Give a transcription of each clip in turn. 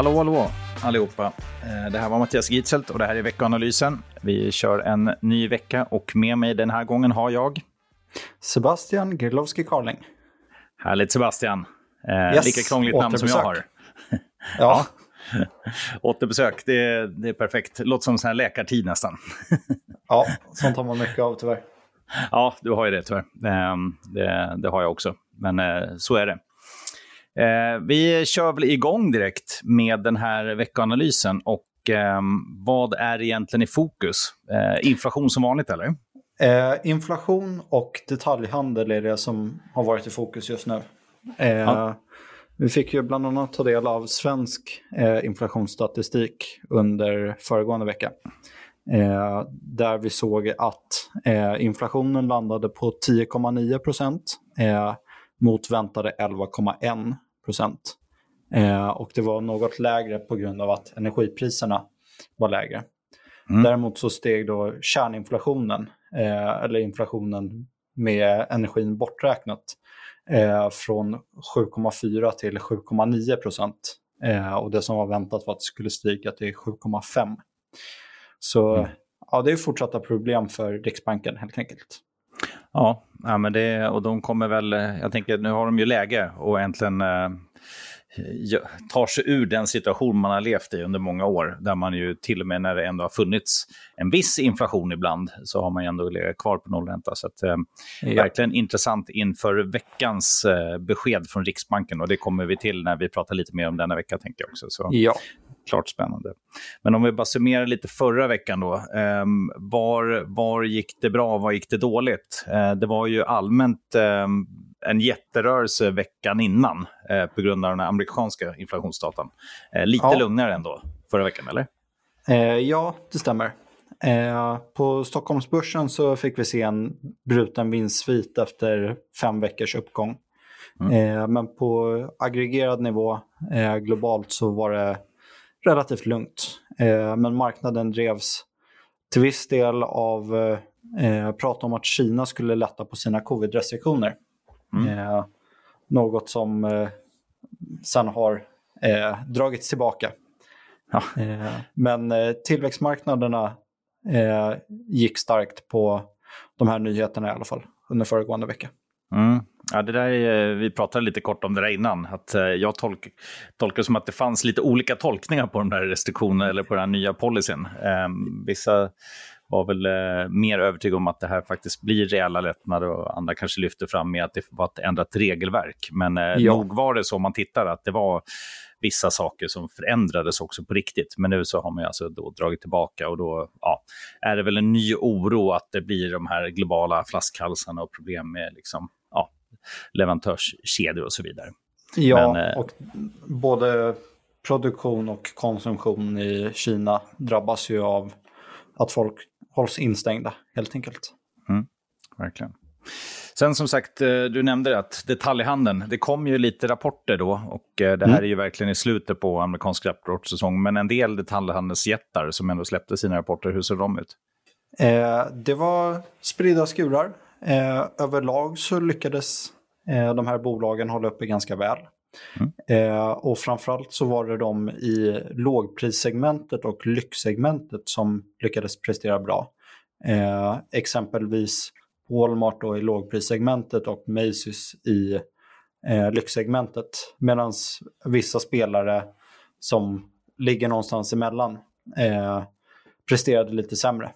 Hallå, hallå allihopa. Eh, det här var Mattias Gitzelt och det här är veckoanalysen. Vi kör en ny vecka och med mig den här gången har jag... Sebastian Grilowski Carling. Härligt Sebastian. Eh, yes. Lika krångligt namn som jag har. ja. Återbesök, det är, det är perfekt. Låter som sån här läkartid nästan. ja, sånt har man mycket av tyvärr. Ja, du har ju det tyvärr. Ehm, det, det har jag också, men eh, så är det. Eh, vi kör väl igång direkt med den här veckoanalysen. Och eh, vad är egentligen i fokus? Eh, inflation som vanligt, eller? Eh, inflation och detaljhandel är det som har varit i fokus just nu. Eh, ja. Vi fick ju bland annat ta del av svensk eh, inflationsstatistik under föregående vecka. Eh, där vi såg att eh, inflationen landade på 10,9 procent eh, mot väntade 11,1 procent. Eh, och det var något lägre på grund av att energipriserna var lägre. Mm. Däremot så steg då kärninflationen, eh, eller inflationen med energin borträknat, eh, från 7,4 till 7,9 procent. Och det som var väntat var att det skulle stiga till 7,5. Så mm. ja, det är fortsatta problem för Riksbanken helt enkelt. Ja, ja men det, och de kommer väl, jag tänker nu har de ju läge och äntligen eh, tar sig ur den situation man har levt i under många år, där man ju till och med när det ändå har funnits en viss inflation ibland, så har man ju ändå legat kvar på nollränta. Så att, eh, ja. verkligen intressant inför veckans eh, besked från Riksbanken och det kommer vi till när vi pratar lite mer om denna vecka, tänker jag också. Så. Ja klart spännande. Men om vi bara summerar lite förra veckan då. Eh, var, var gick det bra, var gick det dåligt? Eh, det var ju allmänt eh, en jätterörelse veckan innan eh, på grund av den amerikanska inflationsdatan. Eh, lite ja. lugnare ändå förra veckan, eller? Eh, ja, det stämmer. på Stockholmsbörsen så fick vi se en bruten vinstsvit efter fem veckors uppgång. Mm. men på aggregerad nivå globalt så var det relativt lugnt. Eh, men marknaden drevs till viss del av eh, prat om att Kina skulle lätta på sina covid-restriktioner. Mm. Eh, något som sen har dragits tillbaka. Ja. Men tillväxtmarknaderna gick starkt på de här nyheterna i alla fall under föregående vecka. Mm. Ja, det där, vi pratade lite kort om det där innan. Att eh, jag tolk, tolkar som att det fanns lite olika tolkningar på de där restriktionerna eller på den nya policyn. Um, vissa var väl eh, mer övertygade om att det här faktiskt blir reella lättnader och andra kanske lyfter fram med att det var ett ändrat regelverk. Men eh, ja. nog var det så om man tittar att det var vissa saker som förändrades också på riktigt. Men nu så har man alltså då dragit tillbaka och då ja, är det väl en ny oro att det blir de här globala flaskhalsarna och problem med liksom, leverantörskedjor och så vidare. Ja, Men, eh, och både produktion och konsumtion i Kina drabbas ju av att folk hålls instängda helt enkelt. Mm, verkligen. Sen som sagt, eh, du nämnde att detaljhandeln, det kom ju lite rapporter då och eh, det här mm. är ju verkligen i slutet på amerikansk rapportsäsong, men en del detaljhandelsjättar som ändå släppte sina rapporter, hur ser de ut? Eh, det var spridda skurar. Eh, överlag så lyckades eh, de här bolagen hålla uppe ganska väl. Mm. Eh, och framförallt så var det de i lågprissegmentet och lyxsegmentet som lyckades prestera bra. Eh, exempelvis Walmart då i lågprissegmentet och Macy's i eh, lyxsegmentet. Medan vissa spelare som ligger någonstans emellan eh, presterade lite sämre.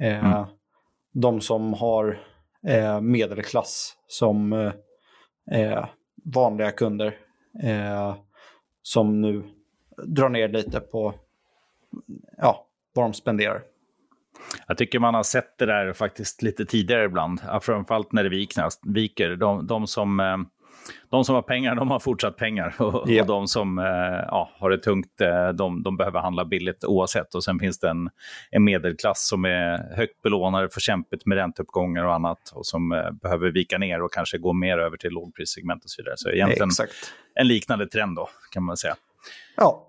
Eh, mm. De som har eh, medelklass som eh, eh, vanliga kunder eh, som nu drar ner lite på ja, vad de spenderar. Jag tycker man har sett det där faktiskt lite tidigare ibland, framförallt när det viknas, viker. De, de, som, eh, de som har pengar, de har fortsatt pengar. Och, yeah. och de som eh, ja, har det tungt, eh, de, de, behöver handla billigt oavsett. Och sen finns det en, en medelklass som är högt belånade, får kämpigt med ränteuppgångar och annat och som behöver vika ner och kanske gå mer över till lågprissegment och så vidare. Så egentligen Exakt. en liknande trend då, kan man säga. Ja,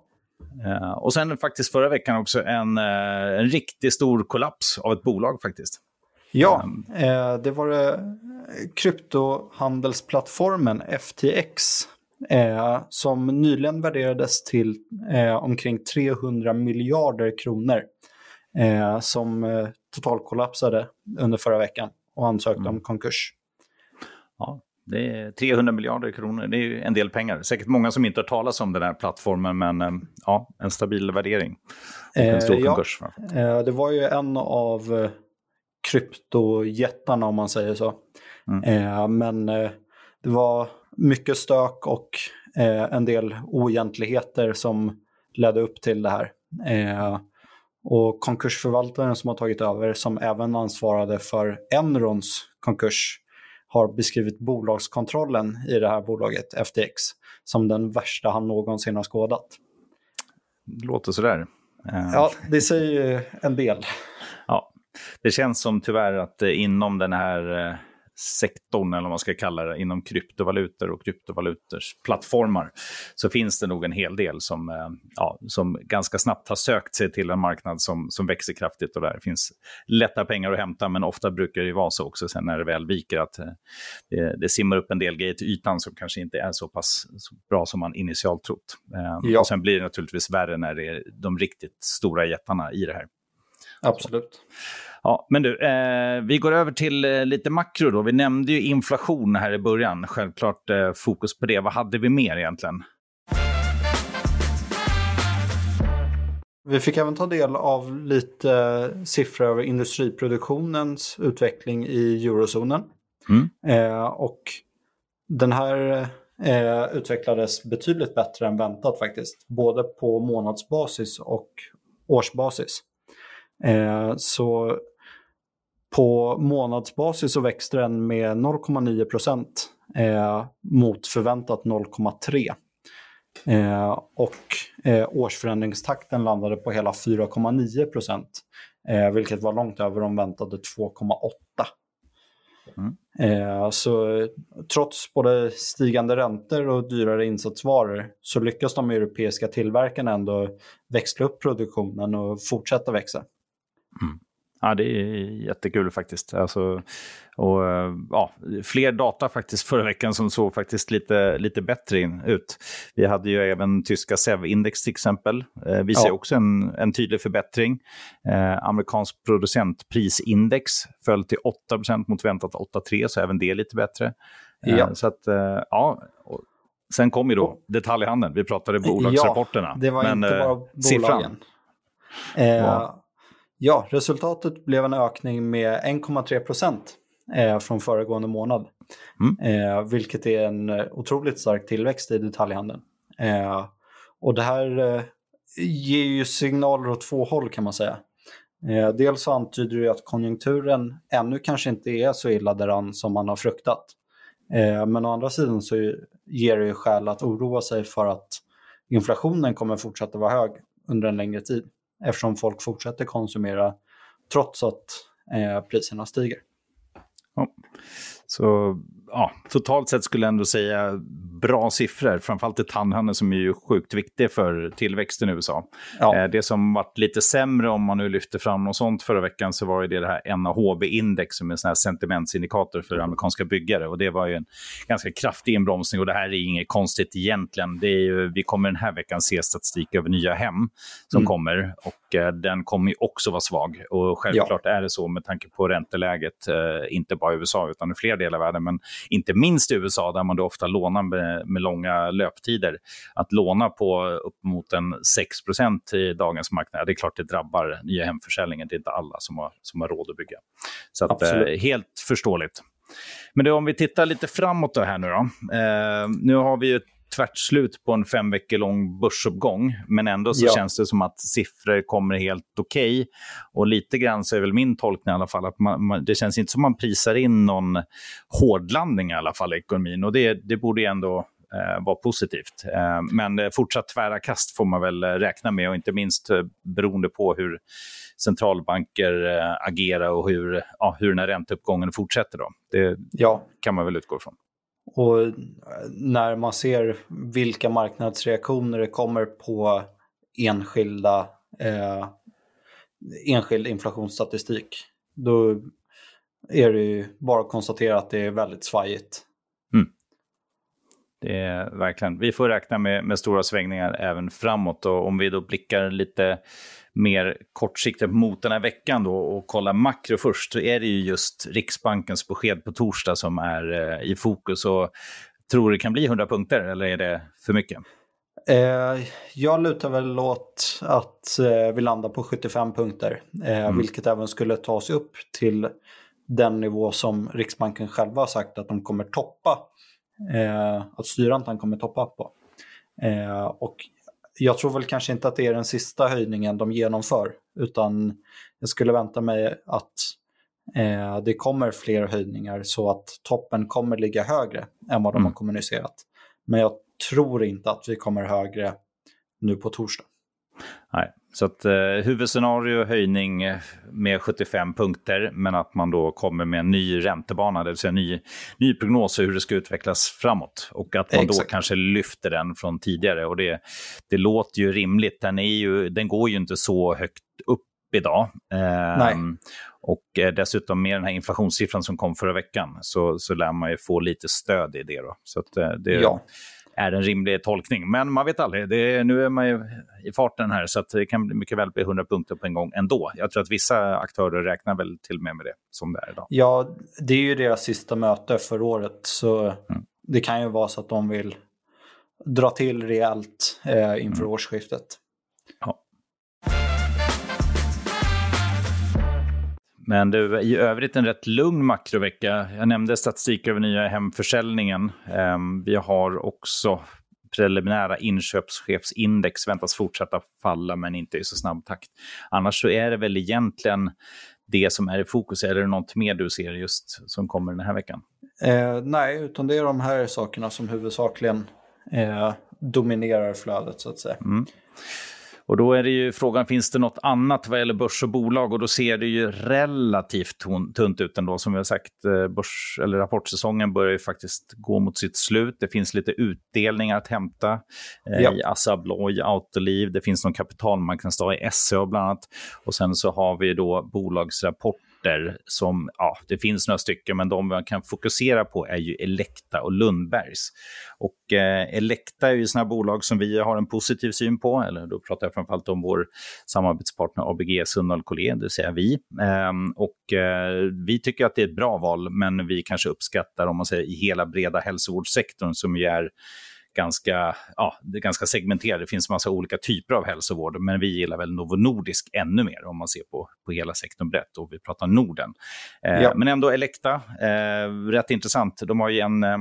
Uh, och sen faktiskt förra veckan också en, uh, en riktigt stor kollaps av ett bolag faktiskt. Ja, um, uh, det var kryptohandelsplattformen FTX eh, som nyligen värderades till eh, omkring 300 miljarder kronor eh, som eh, totalkollapsade under förra veckan och ansökte mm. om konkurs. Ja, det är 300 miljarder kronor, det är en del pengar. Säkert många som inte har talat om den här plattformen, men eh, ja, en stabil värdering. Och en stor eh, konkurs. Ja, det var ju en av kryptojättarna om man säger så. Mm. men det var mycket stök och en del oegentligheter som ledde upp till det här. Och konkursförvaltaren som har tagit över, som även ansvarade för Enrons konkurs, har beskrivit bolagskontrollen i det här bolaget, FTX, som den värsta han någonsin har skådat. Det låter sådär. Eh. Ja, det säger ju en del. Ja, det känns som tyvärr att inom den här eh, sektorn, eller vad man ska kalla det, inom kryptovalutor och kryptovalutors plattformar, så finns det nog en hel del som, eh, ja, som ganska snabbt har sökt sig till en marknad som, som växer kraftigt och där finns lätta pengar att hämta, men ofta brukar det vara så också sen när det väl viker att eh, det, det simmar upp en del grejer till ytan som kanske inte är så pass så bra som man initialt trott. Eh, ja. Och sen blir det naturligtvis värre när det är de riktigt stora jättarna i det här. Absolut. Så. Ja, men du, eh, vi går över till eh, lite makro då. Vi nämnde ju inflation här i början. Självklart eh, fokus på det. Vad hade vi mer egentligen? Vi fick även ta del av lite siffror över industriproduktionens utveckling i eurozonen. Mm. Eh, och den här eh, utvecklades betydligt bättre än väntat faktiskt. Både på månadsbasis och årsbasis. Eh, så på månadsbasis så växte den med 0,9 procent eh, mot förväntat 0,3. Eh, och eh, årsförändringstakten landade på hela 4,9 procent, eh, vilket var långt över de väntade 2,8. Mm. Eh, så trots både stigande räntor och dyrare insatsvaror så lyckas de europeiska tillverkarna ändå växla upp produktionen och fortsätta växa. Mm. Ja, det är jättekul faktiskt. Alltså, och, ja, fler data faktiskt förra veckan som såg faktiskt lite, lite bättre in, ut. Vi hade ju även tyska SEV-index till exempel. Eh, visar ja. också en, en tydlig förbättring. Eh, amerikansk producentprisindex föll till 8% mot väntat 8,3 så även det är lite bättre. Eh, ja. Så att, eh, ja. Sen kom ju då detaljhandeln. Vi pratade bolagsrapporterna. Ja, det var men, inte bara eh, bolagen. Siffran. Eh, Ja, resultatet blev en ökning med 1,3 procent eh, från föregående månad. Mm. Eh, vilket är en eh, otroligt stark tillväxt i detaljhandeln. Och det här ger ju signaler åt två håll kan man säga. Dels så antyder det att konjunkturen ännu kanske inte är så illa däran som man har fruktat. men å andra sidan så ger det ju skäl att oroa sig för att inflationen kommer fortsätta vara hög under en längre tid eftersom folk fortsätter konsumera trots att eh, priserna stiger. Ja. Så ja, totalt sett skulle jag ändå säga bra siffror, framförallt i tandhandeln som är ju sjukt viktig för tillväxten i USA. Ja. Eh, det som varit lite sämre, om man nu lyfter fram något sånt förra veckan, så var det det här NAHB-index som är en sån här sentimentsindikator för amerikanska byggare. Och det var ju en ganska kraftig inbromsning och det här är inget konstigt egentligen. Det är ju, vi kommer den här veckan se statistik över nya hem som mm. kommer och den kommer ju också vara svag. Och självklart ja. är det så med tanke på ränteläget, eh, inte bara i USA utan i fler delar av världen, men inte minst i USA där man då ofta lånar med, med långa löptider. Att låna på upp mot en 6 i dagens marknad, det är klart det drabbar nya hemförsäljningen. Det är inte alla som har, som har råd att bygga. Så att, eh, helt förståeligt. Men då, om vi tittar lite framåt då här nu då. Eh, nu har vi ju tvärt slut på en fem veckor lång börsuppgång. Men ändå så ja. känns det som att siffror kommer helt okej. Okay. Och lite grann så är väl min tolkning i alla fall att man, man, det känns inte som man prisar in någon hårdlandning i alla fall i ekonomin. Och det, det borde ändå eh, vara positivt. Eh, men fortsatt tvära kast får man väl räkna med och inte minst eh, beroende på hur centralbanker eh, agerar och hur, ja, hur den här ränteuppgången fortsätter. Då. Det ja. kan man väl utgå ifrån. Och eh, när man ser vilka marknadsreaktioner det kommer på enskilda, eh, enskild inflationsstatistik, då är det ju bara att konstatera att det är väldigt svajigt. Mm. det är verkligen. Vi får räkna med, med stora svängningar även framåt. Och om vi då blickar lite mer kortsiktigt mot den här veckan då och kollar makro först, så är det ju just Riksbankens besked på torsdag som är eh, i fokus. Och tror det kan bli 100 punkter eller är det för mycket? Eh, jag lutar väl åt att eh, vi landar på 75 punkter, eh, mm. vilket även skulle ta oss upp till den nivå som Riksbanken själva har sagt att de kommer toppa, att styrräntan kommer toppa på. Och jag tror väl kanske inte att det är den sista höjningen de genomför, utan jag skulle vänta mig att eh, det kommer fler höjningar så att toppen kommer ligga högre än vad de mm. har kommunicerat. Men jag tror inte att vi kommer högre nu på torsdag. Nej, så att eh, huvudscenario höjning med 75 punkter, men att man då kommer med en ny räntebana, det vill säga ny, ny prognos hur det ska utvecklas framåt. Och att man Exakt. då kanske lyfter den från tidigare. Och det, det låter ju rimligt. Den, är ju, den går ju inte så högt upp idag. Eh, och dessutom med den här inflationssiffran som kom förra veckan så, så lär man ju få lite stöd i det. Då. Så att, eh, det, ja är en rimlig tolkning. Men man vet aldrig. Det, nu är man ju i farten här så det kan mycket väl bli 100 punkter på en gång ändå. Jag tror att vissa aktörer räknar väl till och med med det som det är idag. Ja, det är ju deras sista möte för året så mm. det kan ju vara så att de vill dra till rejält eh, inför mm. årsskiftet. Ja. Men det i övrigt en rätt lugn makrovecka. Jag nämnde statistik över nya hemförsäljningen. Ehm, vi har också preliminära inköpschefsindex väntas fortsätta falla, men inte i så snabb takt. Annars så är det väl egentligen det som är i fokus. Är det något mer du ser just som kommer den här veckan? Eh, nej, utan det är de här sakerna som huvudsakligen eh, dominerar flödet så att säga. Mm. Och då är det ju frågan, finns det något annat vad gäller börs och bolag? Och då ser det ju relativt tunt ut ändå. Som vi har sagt, eh, börs, eller rapportsäsongen börjar ju faktiskt gå mot sitt slut. Det finns lite utdelningar att hämta eh, ja. i Assa Abloy, Autoliv. Det finns någon kapitalmarknadsdag i SCA bland annat. Och sen så har vi då bolagsrapport rapporter som, ja, det finns några stycken, men de man kan fokusera på är ju Elekta och Lundbergs. Och eh, Elekta är ju sådana bolag som vi har en positiv syn på, eller då pratar jag framförallt om vår samarbetspartner ABG Sundal Collier, det vill säga vi. Ehm, och eh, vi tycker att det är ett bra val, men vi kanske uppskattar, om man säger i hela breda hälsovårdssektorn som ju är ganska, ja, det är ganska segmenterat. Det finns massa olika typer av hälsovård, men vi gillar väl Novo Nordisk ännu mer om man ser på, på hela sektorn brett och vi pratar Norden. Eh, ja. Men ändå Elekta, eh, rätt intressant. De har ju en eh,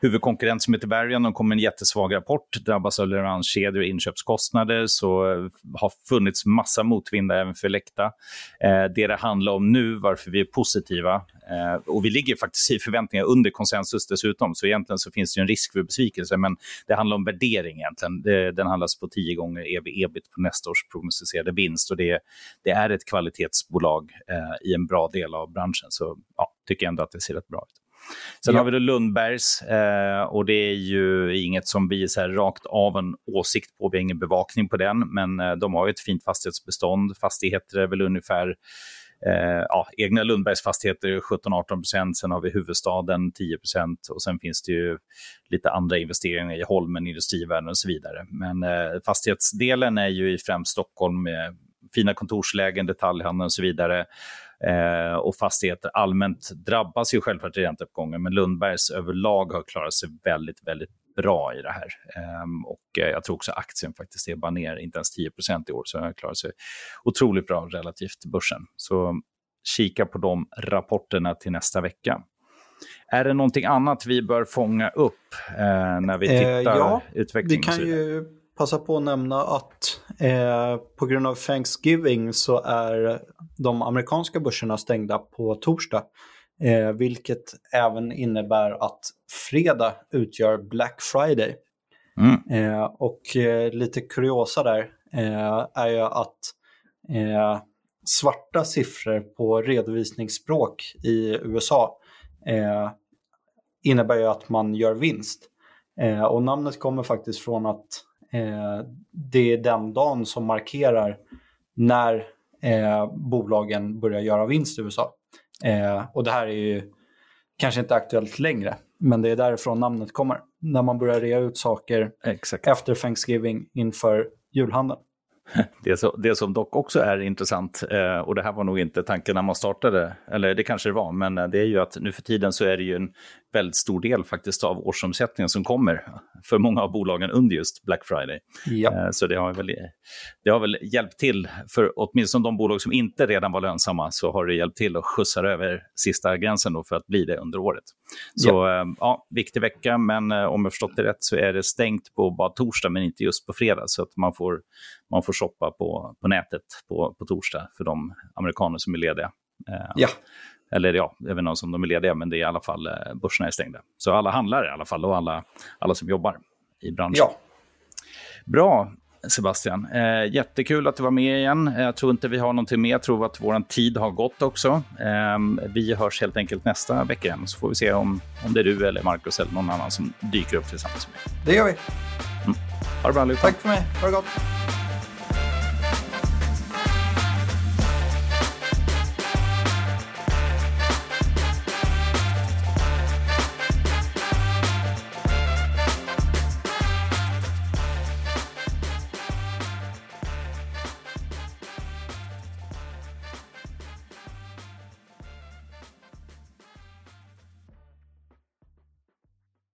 huvudkonkurrent som heter Varian, de kom med en jättesvag rapport, drabbas av leveranskedjor och inköpskostnader, så eh, har funnits massa motvind även för Elekta. Eh, det det handlar om nu, varför vi är positiva, eh, och vi ligger faktiskt i förväntningar under konsensus dessutom, så egentligen så finns det en risk för besvikelse, men det handlar om värdering egentligen. Det, den handlas på tio gånger ev-ebit på nästa års prognostiserade vinst och det, det är ett kvalitetsbolag eh, i en bra del av branschen, så ja, tycker jag ändå att det ser rätt bra ut. Sen ja. har vi då Lundbergs eh, och det är ju inget som vi så här rakt av en åsikt på. Vi har ingen bevakning på den, men eh, de har ju ett fint fastighetsbestånd. Fastigheter är väl ungefär Eh, ja, egna Lundbergs fastigheter 17-18 procent, sen har vi huvudstaden 10 procent och sen finns det ju lite andra investeringar i Holmen, Industrivärden och så vidare. Men eh, fastighetsdelen är ju i främst Stockholm med fina kontorslägen, detaljhandeln och så vidare. Eh, och fastigheter allmänt drabbas ju självklart i ränteuppgången, men Lundbergs överlag har klarat sig väldigt, väldigt bra i det här. Och eh, jag tror också aktien faktiskt är bara ner inte ens 10% i år, så den har klarat sig otroligt bra relativt börsen. Så kika på de rapporterna till nästa vecka. Är det någonting annat vi bör fånga upp eh, när vi tittar eh, ja, utveckling? Vi kan ju passa på att nämna att eh, på grund av Thanksgiving så är de amerikanska börserna stängda på torsdag. Eh, vilket även innebär att fredag utgör Black Friday. Mm. Eh, och eh, lite kuriosa där eh, är ju att eh, svarta siffror på redovisningsspråk i USA innebär ju att man gör vinst. och namnet kommer faktiskt från att det är den dagen som markerar när bolagen börjar göra vinst i USA. Eh, och det här är ju kanske inte aktuellt längre. Men det är därifrån namnet kommer. När man börjar rea ut saker Exakt. efter Thanksgiving inför julhandeln. Det, så, det som dock också är intressant, eh, och det här var nog inte tanken när man startade, eller det kanske det var, men eh, det är ju att nu för tiden så är det ju en väldigt stor del faktiskt av årsomsättningen som kommer för många av bolagen under just Black Friday. Ja. Eh, så det har, väl, det har väl hjälpt till, för åtminstone de bolag som inte redan var lönsamma, så har det hjälpt till att skjutsa över sista gränsen då för att bli det under året. Så ja, ja viktig vecka, men om jag förstått det rätt så är det stängt på bara torsdag, men inte just på fredag, så att man får, man får shoppa på, på nätet på, på torsdag för de amerikaner som är lediga. Ja. Eller ja, jag vet inte om de är lediga, men det är i alla fall börserna är stängda. Så alla handlare i alla fall och alla, alla som jobbar i branschen. Ja. Bra, Sebastian. Eh, jättekul att du var med igen. Jag tror inte vi har någonting mer. Jag tror att vår tid har gått också. Eh, vi hörs helt enkelt nästa vecka igen, så får vi se om, om det är du eller Marcus eller någon annan som dyker upp tillsammans med. Det gör vi. Mm. Ha det bra allihopa. Tack för mig. Ha det gott.